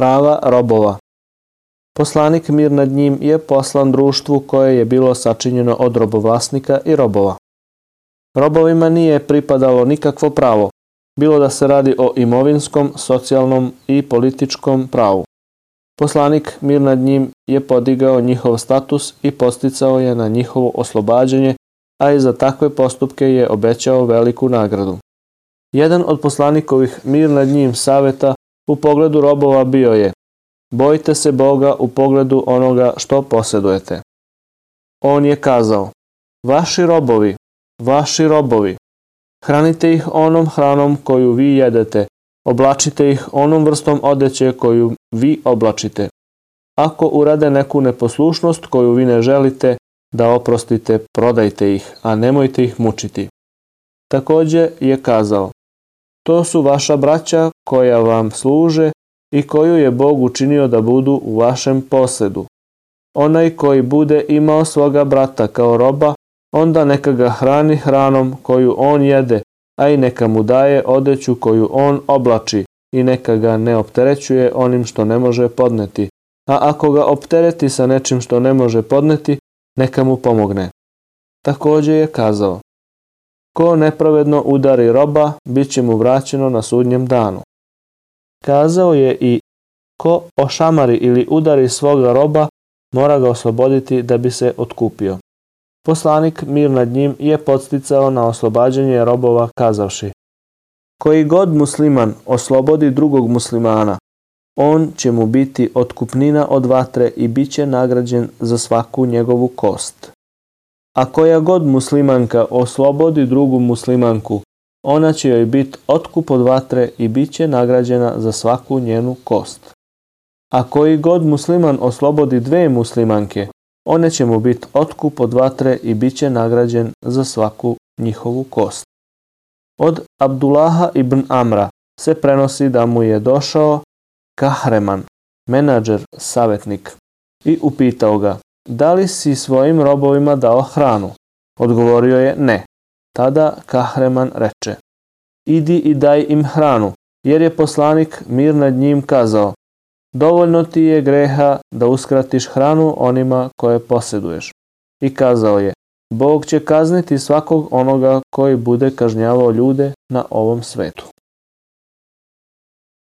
prava robova. Poslanik mir nad njim je poslan društvu koje je bilo sačinjeno od robovlasnika i robova. Robovima nije pripadalo nikakvo pravo, bilo da se radi o imovinskom, socijalnom i političkom pravu. Poslanik mir nad njim je podigao njihov status i posticao je na njihovo oslobađanje, a i za takve postupke je obećao veliku nagradu. Jedan od poslanikovih mir nad njim saveta u pogledu robova bio je Bojte se Boga u pogledu onoga što posjedujete. On je kazao, vaši robovi, vaši robovi, hranite ih onom hranom koju vi jedete, oblačite ih onom vrstom odeće koju vi oblačite. Ako urade neku neposlušnost koju vi ne želite da oprostite, prodajte ih, a nemojte ih mučiti. Takođe je kazao, To su vaša braća koja vam služe i koju je Bog učinio da budu u vašem posedu. Onaj koji bude imao svoga brata kao roba, onda neka ga hrani hranom koju on jede, a i neka mu daje odeću koju on oblači i neka ga ne opterećuje onim što ne može podneti, a ako ga optereti sa nečim što ne može podneti, neka mu pomogne. Takođe je kazao, Ko nepravedno udari roba, bit će mu vraćeno na sudnjem danu. Kazao je i ko ošamari ili udari svoga roba, mora ga osloboditi da bi se otkupio. Poslanik mir nad njim je podsticao na oslobađanje robova kazavši Koji god musliman oslobodi drugog muslimana, on će mu biti otkupnina od vatre i bit će nagrađen za svaku njegovu kost. A koja god muslimanka oslobodi drugu muslimanku, ona će joj biti otkup od vatre i bit će nagrađena za svaku njenu kost. A koji god musliman oslobodi dve muslimanke, one će mu biti otkup od vatre i bit će nagrađen za svaku njihovu kost. Od Abdullaha ibn Amra se prenosi da mu je došao Kahreman, menadžer, savjetnik, i upitao ga Da li si svojim robovima dao hranu? Odgovorio je ne. Tada Kahreman reče, idi i daj im hranu, jer je poslanik mir nad njim kazao, dovoljno ti je greha da uskratiš hranu onima koje posjeduješ. I kazao je, Bog će kazniti svakog onoga koji bude kažnjavao ljude na ovom svetu.